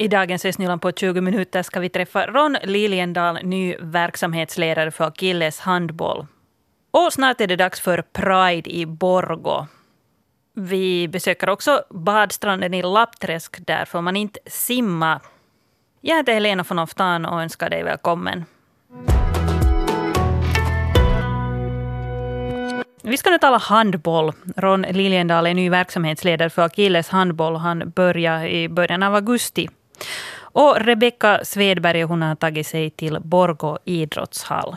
I dagens Östnyland på 20 minuter ska vi träffa Ron Liljendal, ny verksamhetsledare för Killes handboll. Och snart är det dags för Pride i Borgo. Vi besöker också badstranden i Lappträsk. Där får man inte simma. Jag heter Helena von Oftan och önskar dig välkommen. Vi ska nu tala handboll. Ron Liljendal är ny verksamhetsledare för Akilles handboll. Han börjar i början av augusti. Och Rebecka Svedberg hon har tagit sig till Borgå idrottshall.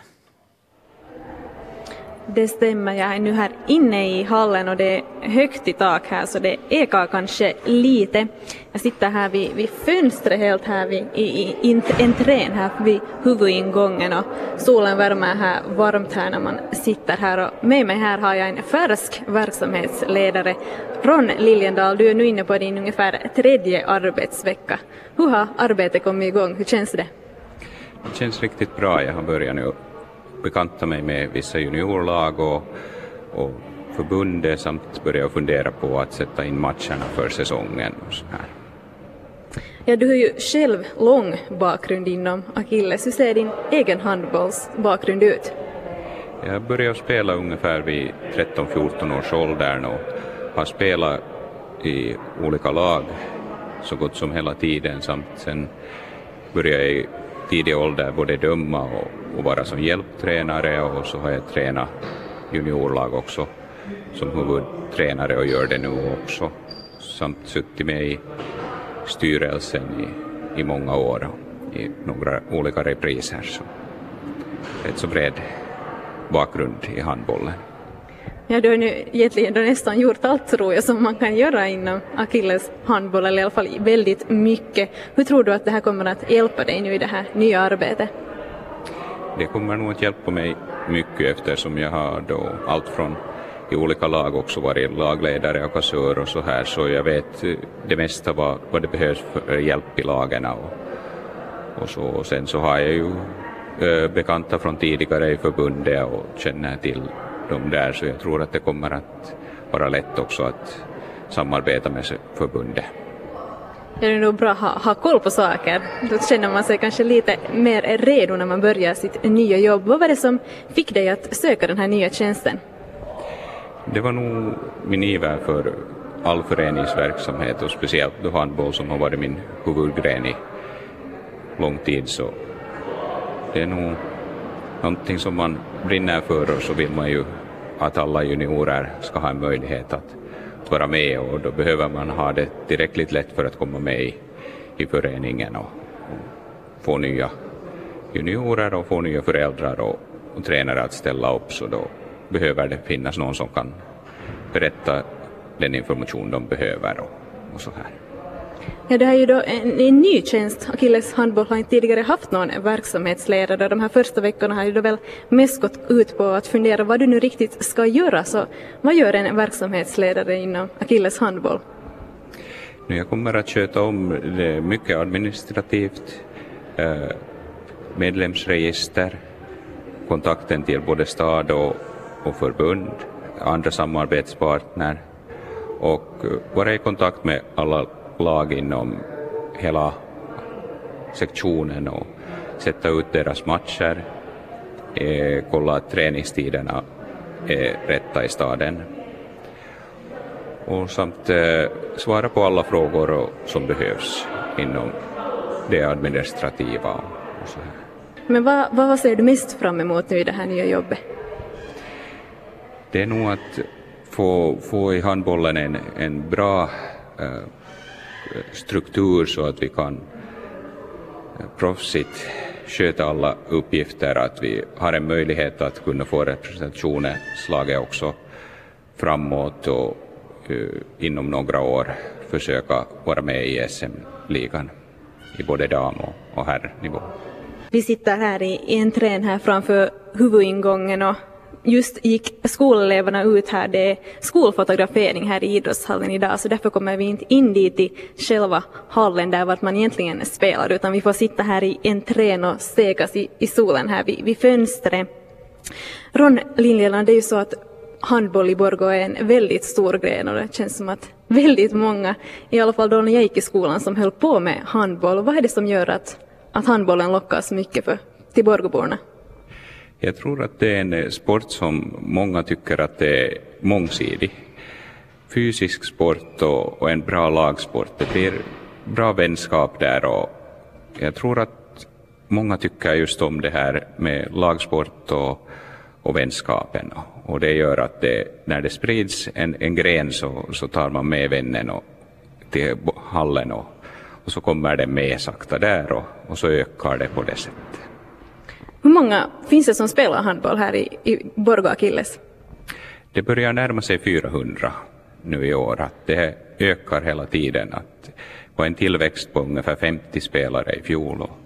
Det stämmer, jag är nu här inne i hallen och det är högt i tak här så det ekar kanske lite. Jag sitter här vid, vid fönstret helt här vid, i, i entrén här vid huvudingången och solen värmer här varmt här när man sitter här och med mig här har jag en färsk verksamhetsledare. Ron Liljendal, du är nu inne på din ungefär tredje arbetsvecka. Hur har arbetet kommit igång? Hur känns det? Det känns riktigt bra. Jag har börjat nu bekanta mig med vissa juniorlag och, och förbundet samt börja fundera på att sätta in matcherna för säsongen. Och så här. Ja, du har ju själv lång bakgrund inom Akilles. Hur ser din egen handbollsbakgrund ut? Jag började spela ungefär vid 13-14 års ålder och har spelat i olika lag så gott som hela tiden samt sen började jag tidig ålder både döma och, och vara som hjälptränare och så har jag tränat juniorlag också som huvudtränare och gör det nu också. Samt suttit med i styrelsen i, i många år i några olika repriser. Så ett så bred bakgrund i handbollen. Ja, du har nu egentligen nästan gjort allt tror jag som man kan göra inom Akilles handboll, eller i alla fall väldigt mycket. Hur tror du att det här kommer att hjälpa dig nu i det här nya arbetet? Det kommer nog att hjälpa mig mycket eftersom jag har då allt från i olika lag också varit lagledare och kassör och så här så jag vet eh, det mesta vad, vad det behövs för hjälp i lagen och, och så och sen så har jag ju eh, bekanta från tidigare i förbundet och känner till dem där så jag tror att det kommer att vara lätt också att samarbeta med förbundet. Ja, det är nog bra att ha, ha koll på saker. Då känner man sig kanske lite mer redo när man börjar sitt nya jobb. Vad var det som fick dig att söka den här nya tjänsten? Det var nog min iver för all föreningsverksamhet och speciellt då handboll som har varit min huvudgren i lång tid så det är nog någonting som man brinner för och så vill man ju att alla juniorer ska ha en möjlighet att vara med och då behöver man ha det tillräckligt lätt för att komma med i, i föreningen och, och få nya juniorer och få nya föräldrar och, och tränare att ställa upp så då behöver det finnas någon som kan berätta den information de behöver och, och så här. Ja, det här är ju då en, en ny tjänst. Akilles handboll har inte tidigare haft någon verksamhetsledare. De här första veckorna har ju då väl mest gått ut på att fundera vad du nu riktigt ska göra. Så vad gör en verksamhetsledare inom Akilles handboll? Jag kommer att sköta om det mycket administrativt, eh, medlemsregister, kontakten till både stad och, och förbund, andra samarbetspartner och eh, vara i kontakt med alla lag inom hela sektionen och sätta ut deras matcher, eh, kolla att träningstiderna är rätta i staden och samt eh, svara på alla frågor och, som behövs inom det administrativa och så här. Men vad, vad ser du mest fram emot nu i det här nya jobbet? Det är nog att få, få i handbollen en, en bra eh, struktur så att vi kan eh, proffsigt sköta alla uppgifter, att vi har en möjlighet att kunna få representationen, slaget också framåt och uh, inom några år försöka vara med i SM-ligan i både dam och, och herrnivå. Vi sitter här i, i entrén här framför huvudingången och just gick skoleleverna ut här, det är skolfotografering här i idrottshallen idag, så därför kommer vi inte in dit i själva hallen där vart man egentligen spelar, utan vi får sitta här i entrén och stekas i, i solen här vid, vid fönstret. Ron Liljeland, det är ju så att handboll i Borgå är en väldigt stor gren och det känns som att väldigt många, i alla fall då när jag gick i skolan, som höll på med handboll. Vad är det som gör att, att handbollen lockar så mycket för, till Borgåborna? Jag tror att det är en eh, sport som många tycker att det är mångsidig. Fysisk sport och, och en bra lagsport. Det blir bra vänskap där och jag tror att många tycker just om det här med lagsport och, och vänskapen. Och det gör att det, när det sprids en, en gren så, så tar man med vännen och, till hallen och, och så kommer den med sakta där och, och så ökar det på det sättet. Hur många finns det som spelar handboll här i, i Borgå Akilles? Det börjar närma sig 400 nu i år. Att det ökar hela tiden. Att var en tillväxt på ungefär 50 spelare i fjol och,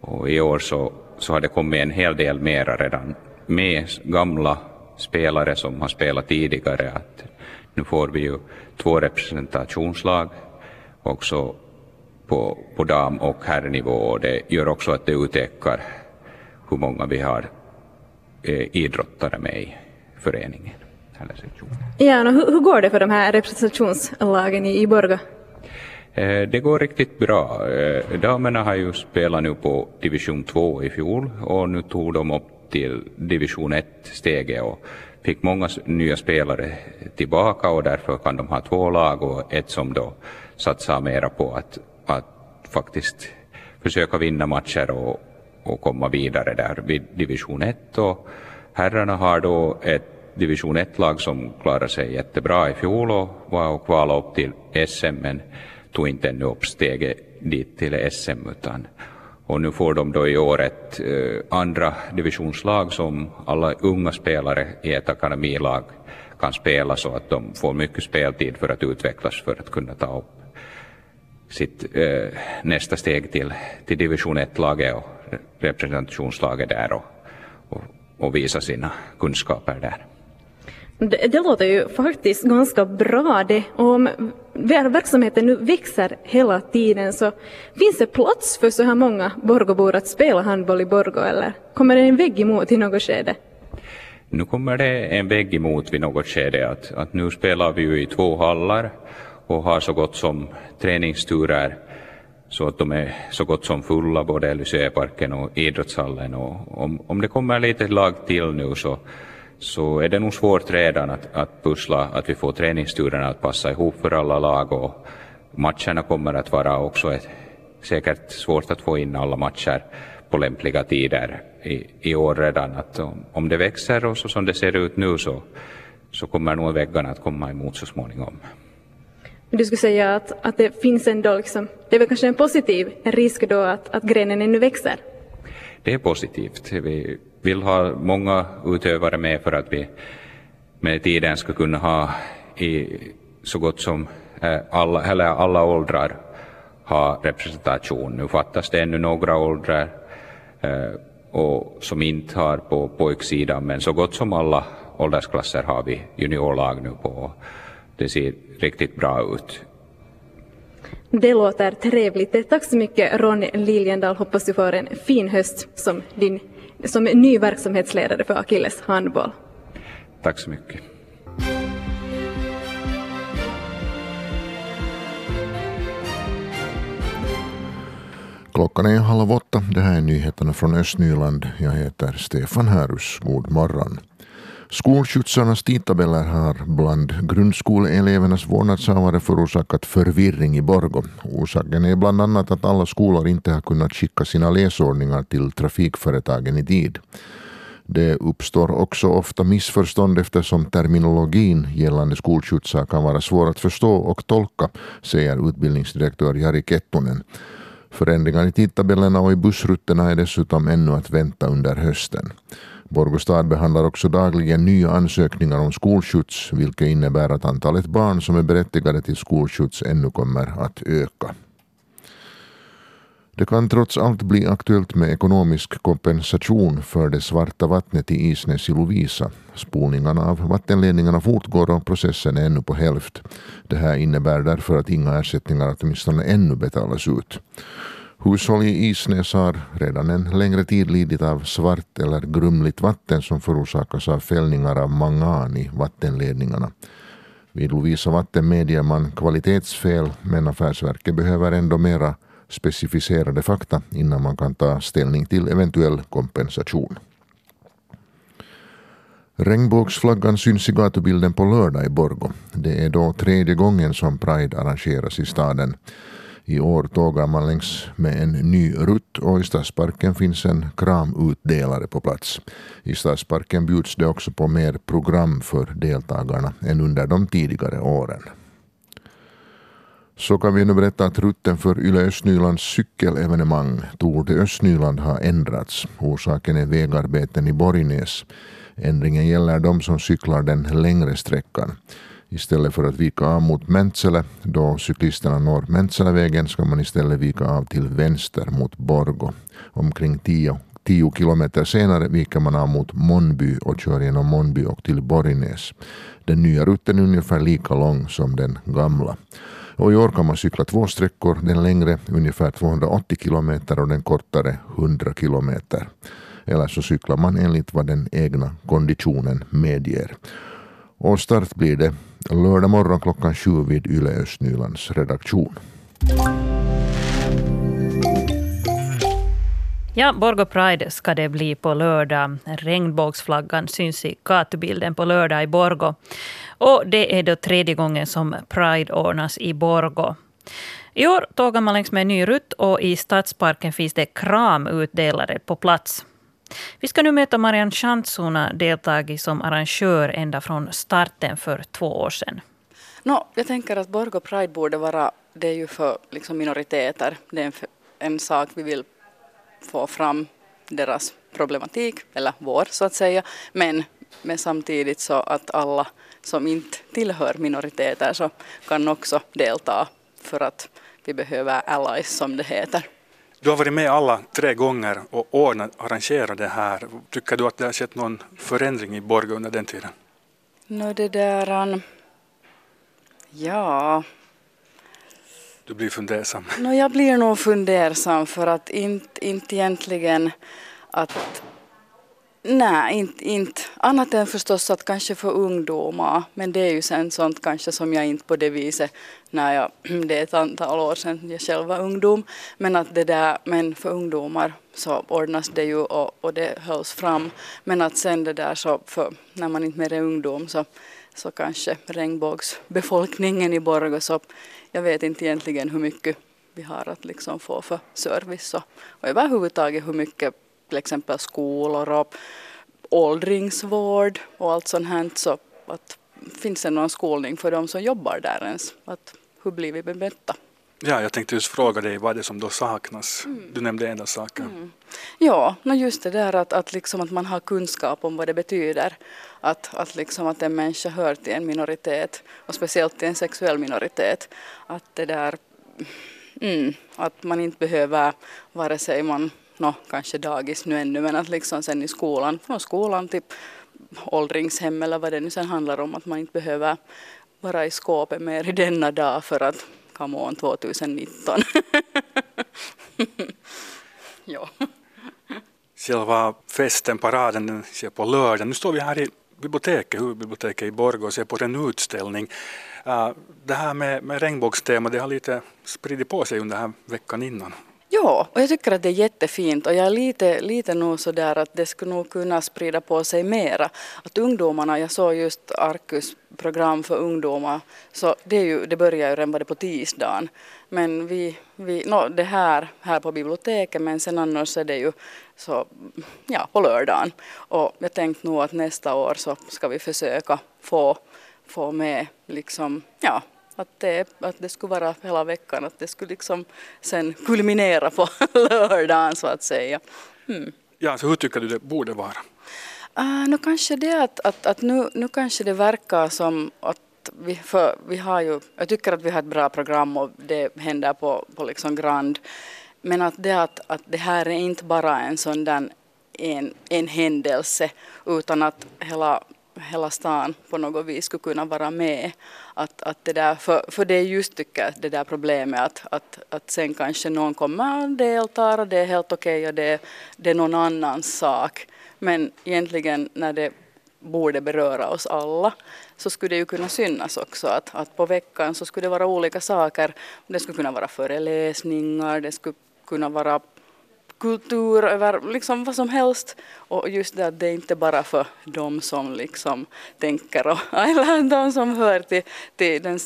och i år så, så har det kommit en hel del mera redan med gamla spelare som har spelat tidigare. Att nu får vi ju två representationslag också på, på dam och herrnivå och det gör också att det utökar hur många vi har eh, idrottare med i föreningen. Ja, hur, hur, går det för de här representationslagen i, i Borga? Eh, det går riktigt bra. Eh, damerna har ju spelat nu på division 2 i fjol och nu tog de upp till division 1-steget och fick många nya spelare tillbaka och därför kan de ha två lag och ett som då satsar mera på att, att faktiskt försöka vinna matcher och, och komma vidare där vid division 1 och herrarna har då ett division 1-lag som klarade sig jättebra i fjol och var och kvalade upp till SM men tog inte ännu upp steget dit till SM utan och nu får de då i år ett eh, andra divisionslag som alla unga spelare i ett akademilag kan spela så att de får mycket speltid för att utvecklas för att kunna ta upp sitt eh, nästa steg till, till division 1-laget och representationslaget där och, och, och visa sina kunskaper där. Det, det, låter ju faktiskt ganska bra det. Om verksamheten nu växer hela tiden så finns det plats för så här många Borgobor att spela handboll i Borgå eller kommer det en vägg emot i något skede? Nu kommer det en vägg emot vid något skede att, att nu spelar vi ju i två hallar och har så gott som träningsturer så att de är så gott som fulla, både Lyceaparken och idrottshallen. Och om, om det kommer lite lag till nu så så är det nog svårt redan att, att pussla att vi får träningsturerna att passa ihop för alla lag och matcherna kommer att vara också ett, säkert svårt att få in alla matcher på lämpliga tider i, i år redan. Att om, om det växer och så som det ser ut nu så, så kommer nog väggarna att komma emot så småningom. Du skulle säga att, att det finns ändå, liksom, det är väl kanske en positiv risk då att, att grenen ännu växer? Det är positivt. Vi, vill ha många utövare med för att vi med tiden ska kunna ha i så gott som eh, alla, eller alla åldrar ha representation. Nu fattas det ännu några åldrar eh, och som inte har på pojksidan, men så gott som alla åldersklasser har vi juniorlag nu på. Det ser riktigt bra ut. Det låter trevligt. Tack så mycket Ronny Liljendal. Hoppas du får en fin höst som din som ny verksamhetsledare för Akilles handboll. Tack så mycket. Klockan är halv åtta. Det här är nyheterna från Östnyland. Jag heter Stefan Härus. God morgon. Skolskjutsarnas tidtabeller har bland grundskoleelevernas vårdnadshavare förorsakat förvirring i Borgå. Orsaken är bland annat att alla skolor inte har kunnat skicka sina läsordningar till trafikföretagen i tid. Det uppstår också ofta missförstånd eftersom terminologin gällande skolskjutsar kan vara svår att förstå och tolka, säger utbildningsdirektör Jari Kettunen. Förändringar i tidtabellerna och i bussrutterna är dessutom ännu att vänta under hösten. Borgostad behandlar också dagligen nya ansökningar om skolskjuts vilket innebär att antalet barn som är berättigade till skolskjuts ännu kommer att öka. Det kan trots allt bli aktuellt med ekonomisk kompensation för det svarta vattnet i Isnäs i Lovisa. Spolningarna av vattenledningarna fortgår och processen är ännu på hälft. Det här innebär därför att inga ersättningar åtminstone ännu betalas ut. Hushåll i Isnäs har redan en längre tid lidit av svart eller grumligt vatten som förorsakas av fällningar av mangan i vattenledningarna. Vid Lovisa Vatten medger man kvalitetsfel men Affärsverket behöver ändå mera specificerade fakta innan man kan ta ställning till eventuell kompensation. Regnbågsflaggan syns i gatubilden på lördag i Borgo. Det är då tredje gången som Pride arrangeras i staden. I år tågar man längs med en ny rutt och i Stadsparken finns en kramutdelare på plats. I Stadsparken bjuds det också på mer program för deltagarna än under de tidigare åren. Så kan vi nu berätta att rutten för Yle Östnylands cykelevenemang Tour de Östnyland har ändrats. Orsaken är vägarbeten i Borgnäs. Ändringen gäller de som cyklar den längre sträckan. Istället för att vika av mot Mäntsälä, då cyklisterna når Mäntsälävägen, ska man istället vika av till vänster mot Borgo. Omkring 10 Tio kilometer senare viker man av mot Monby och kör genom Monby och till Borgnäs. Den nya rutten är ungefär lika lång som den gamla. Och I år kan man cykla två sträckor, den längre ungefär 280 kilometer och den kortare 100 kilometer. Eller så cyklar man enligt vad den egna konditionen medger. Och start blir det lördag morgon klockan sju vid Yle Östnylands redaktion. Ja, Borgå Pride ska det bli på lördag. Regnbågsflaggan syns i gatubilden på lördag i Borgå. Och det är då tredje gången som Pride ordnas i Borgå. I år tågar man längs med en ny rutt och i Stadsparken finns det kramutdelare på plats. Vi ska nu möta Marianne Schantz. Hon har deltagit som arrangör ända från starten för två år sedan. No, jag tänker att Borgå Pride borde vara, det är ju för liksom minoriteter, det är en, en sak vi vill få fram deras problematik, eller vår så att säga, men, men samtidigt så att alla som inte tillhör minoriteter så kan också delta för att vi behöver allies som det heter. Du har varit med alla tre gånger och ordnat, arrangerat det här. Tycker du att det har skett någon förändring i Borgå under den tiden? No, det där... Ja... Du blir fundersam? No, jag blir nog fundersam för att inte, inte egentligen att Nej, inte, inte. Annat än förstås att kanske för ungdomar, men det är ju sen sånt kanske som jag inte på det viset, när jag, det är ett antal år sedan jag själv var ungdom, men att det där, men för ungdomar så ordnas det ju och, och det hölls fram, men att sen det där så, för när man inte mer är ungdom så, så kanske regnbågsbefolkningen i Borgå så jag vet inte egentligen hur mycket vi har att liksom få för service och, och överhuvudtaget hur mycket till exempel skolor och åldringsvård och allt sånt här. Så att, finns det någon skolning för de som jobbar där ens? Att, hur blir vi bemötta? Ja, jag tänkte just fråga dig vad det är som då saknas. Mm. Du nämnde enda saker. Mm. Ja, just det där att, att, liksom att man har kunskap om vad det betyder. Att, att, liksom att en människa hör till en minoritet och speciellt till en sexuell minoritet. Att det där, mm, att man inte behöver vare sig man no, kanske dagis nu ännu, men att liksom sen i skolan, från skolan typ till åldringshem eller vad det nu sen handlar om, att man inte behöver vara i skåpet mer i denna dag för att come on 2019. ja. Själva festen, paraden, den sker på lördag. Nu står vi här i biblioteket, huvudbiblioteket i Borgå och ser på en utställning. Uh, det här med, med regnbågstema, det har lite spridit på sig under den här veckan innan. Ja, och jag tycker att det är jättefint och jag är lite, lite nog sådär att det skulle nog kunna sprida på sig mera. Att ungdomarna, jag såg just Arkus program för ungdomar, så det, är ju, det börjar ju redan på tisdagen. Men vi, vi no, det här, här på biblioteket men sen annars är det ju så, ja, på lördagen. Och jag tänkte nog att nästa år så ska vi försöka få, få med liksom, ja, att det, att det skulle vara hela veckan, att det skulle liksom sen kulminera på lördagen så att säga. Mm. Ja, så hur tycker du det borde vara? Uh, nu kanske det att, att, att nu, nu kanske det verkar som att vi, för vi har ju, jag tycker att vi har ett bra program och det händer på, på liksom Grand. Men att det, att, att det här är inte bara en sån där en, en händelse utan att hela hela stan på något vis skulle kunna vara med. Att, att det där, för, för det är just tycker jag, det där problemet att, att, att sen kanske någon kommer och deltar och det är helt okej okay och det, det är någon annans sak. Men egentligen när det borde beröra oss alla så skulle det ju kunna synas också att, att på veckan så skulle det vara olika saker. Det skulle kunna vara föreläsningar, det skulle kunna vara kultur över liksom vad som helst. Och just det att det är inte bara för de som liksom tänker och, eller de som hör till, till den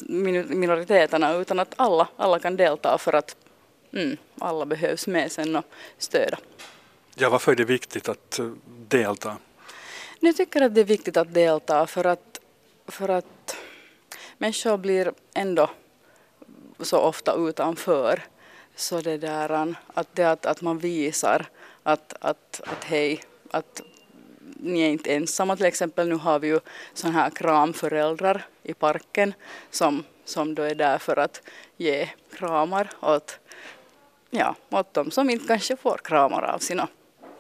minoriteterna utan att alla, alla kan delta för att mm, alla behövs med sen och stödja. Ja, varför är det viktigt att eh, delta? Jag tycker att det är viktigt att delta för att, för att människor blir ändå så ofta utanför. Så det där att, det att, att man visar att, att, att hej, att ni är inte ensamma. Till exempel nu har vi ju sådana här kramföräldrar i parken som, som då är där för att ge kramar åt, ja, åt de som inte kanske får kramar av sina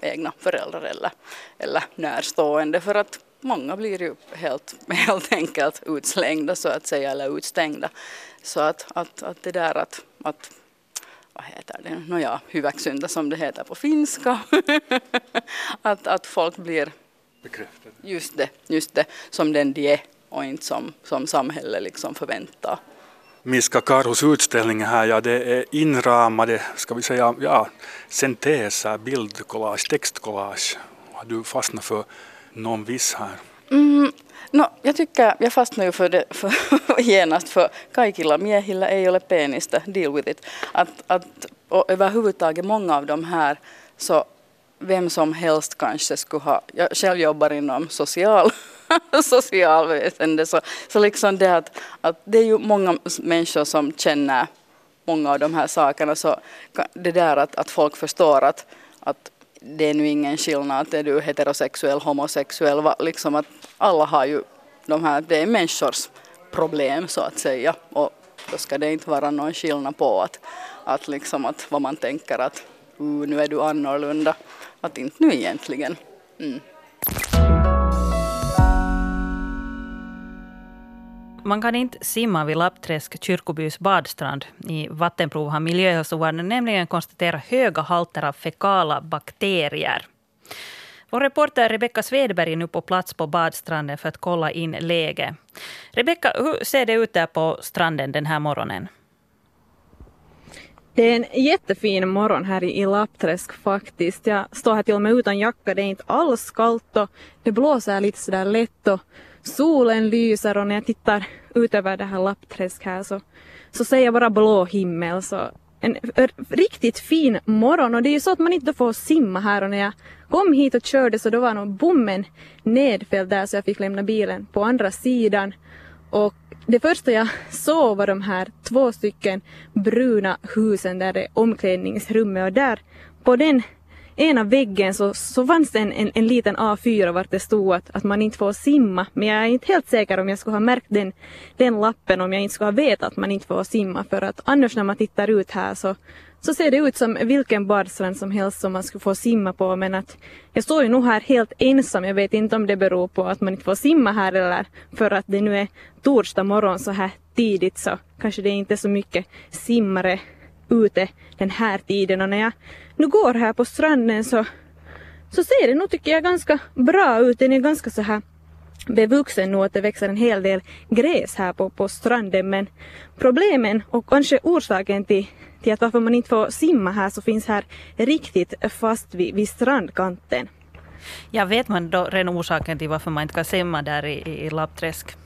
egna föräldrar eller, eller närstående för att många blir ju helt, helt enkelt utslängda så att säga eller utstängda. Så att, att, att det där att, att vad heter det, nåja, hyväksynta som det heter på finska. att, att folk blir Bekräftade. Just det, just det, som den de är och inte som, som samhället liksom förväntar. Miska Karhos utställning här, ja det är inramade, ska vi säga, ja, synteser, bildkollage, textkollage. Har du fastnat för någon viss här? Mm, no, jag tycker, jag fastnar ju för det för, genast för kaikilla miehillä ei ole penistä, deal with it. Att, att, och överhuvudtaget många av de här så vem som helst kanske skulle ha, jag själv jobbar inom social, socialväsende så, så liksom det att, att det är ju många människor som känner många av de här sakerna så det där att, att folk förstår att, att det är nu ingen skillnad, är du heterosexuell, homosexuell, liksom att alla har ju de här, det är människors problem så att säga och då ska det inte vara någon skillnad på att, att liksom att vad man tänker att uh, nu är du annorlunda att inte nu egentligen. Mm. Man kan inte simma vid Lappträsk kyrkobys badstrand. I vattenprov har miljöhälsovården nämligen konstaterat höga halter av fekala bakterier. Vår reporter Rebecka Svedberg är nu på plats på badstranden för att kolla in läget. Rebecka, hur ser det ut där på stranden den här morgonen? Det är en jättefin morgon här i Lappträsk faktiskt. Jag står här till och med utan jacka, det är inte alls kallt och det blåser lite sådär lätt och solen lyser och när jag tittar ut över det här Lappträsk här så, så ser jag bara blå himmel. Så en riktigt fin morgon. Och det är ju så att man inte får simma här. Och när jag kom hit och körde så då var nog bommen nedfälld där så jag fick lämna bilen på andra sidan. Och det första jag såg var de här två stycken bruna husen där det är omklädningsrummet. Och där på den ena väggen så, så fanns det en, en, en liten A4 vart det stod att, att man inte får simma. Men jag är inte helt säker om jag skulle ha märkt den, den lappen om jag inte skulle ha vetat att man inte får simma. För att annars när man tittar ut här så, så ser det ut som vilken badstrand som helst som man skulle få simma på. Men att jag står ju nog här helt ensam. Jag vet inte om det beror på att man inte får simma här eller för att det nu är torsdag morgon så här tidigt så kanske det är inte är så mycket simmare ute den här tiden. Och när jag nu går här på stranden så, så ser det nog tycker jag ganska bra ut. Den är ganska så här bevuxen nu att det växer en hel del gräs här på, på stranden men problemen och kanske orsaken till, till att varför man inte får simma här så finns här riktigt fast vid, vid strandkanten. Ja, vet man då redan orsaken till varför man inte kan simma där i, i Lappträsk?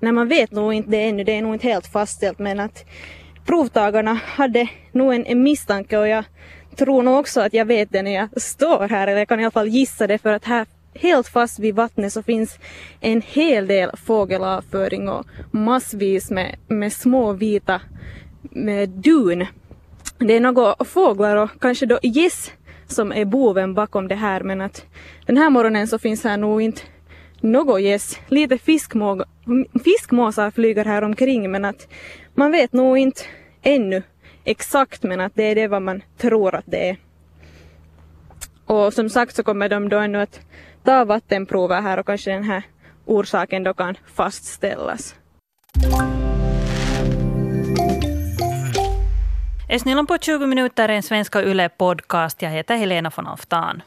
Nej, man vet nog inte det ännu. Det är nog inte helt fastställt men att provtagarna hade nog en, en misstanke och jag tror nog också att jag vet det när jag står här, eller jag kan i alla fall gissa det för att här helt fast vid vattnet så finns en hel del fågelavföring och massvis med, med små vita med dun. Det är några fåglar och kanske då gäss som är boven bakom det här men att den här morgonen så finns här nog inte något gäss. Lite fiskmåg fiskmåsar flyger här omkring men att man vet nog inte ännu exakt men att det är det vad man tror att det är. Och som sagt så kommer de då ännu att ta vattenprover här och kanske den här orsaken då kan fastställas. Esnillan på 20 minuter är en Svenska Yle podcast. Jag heter Helena von Alftan.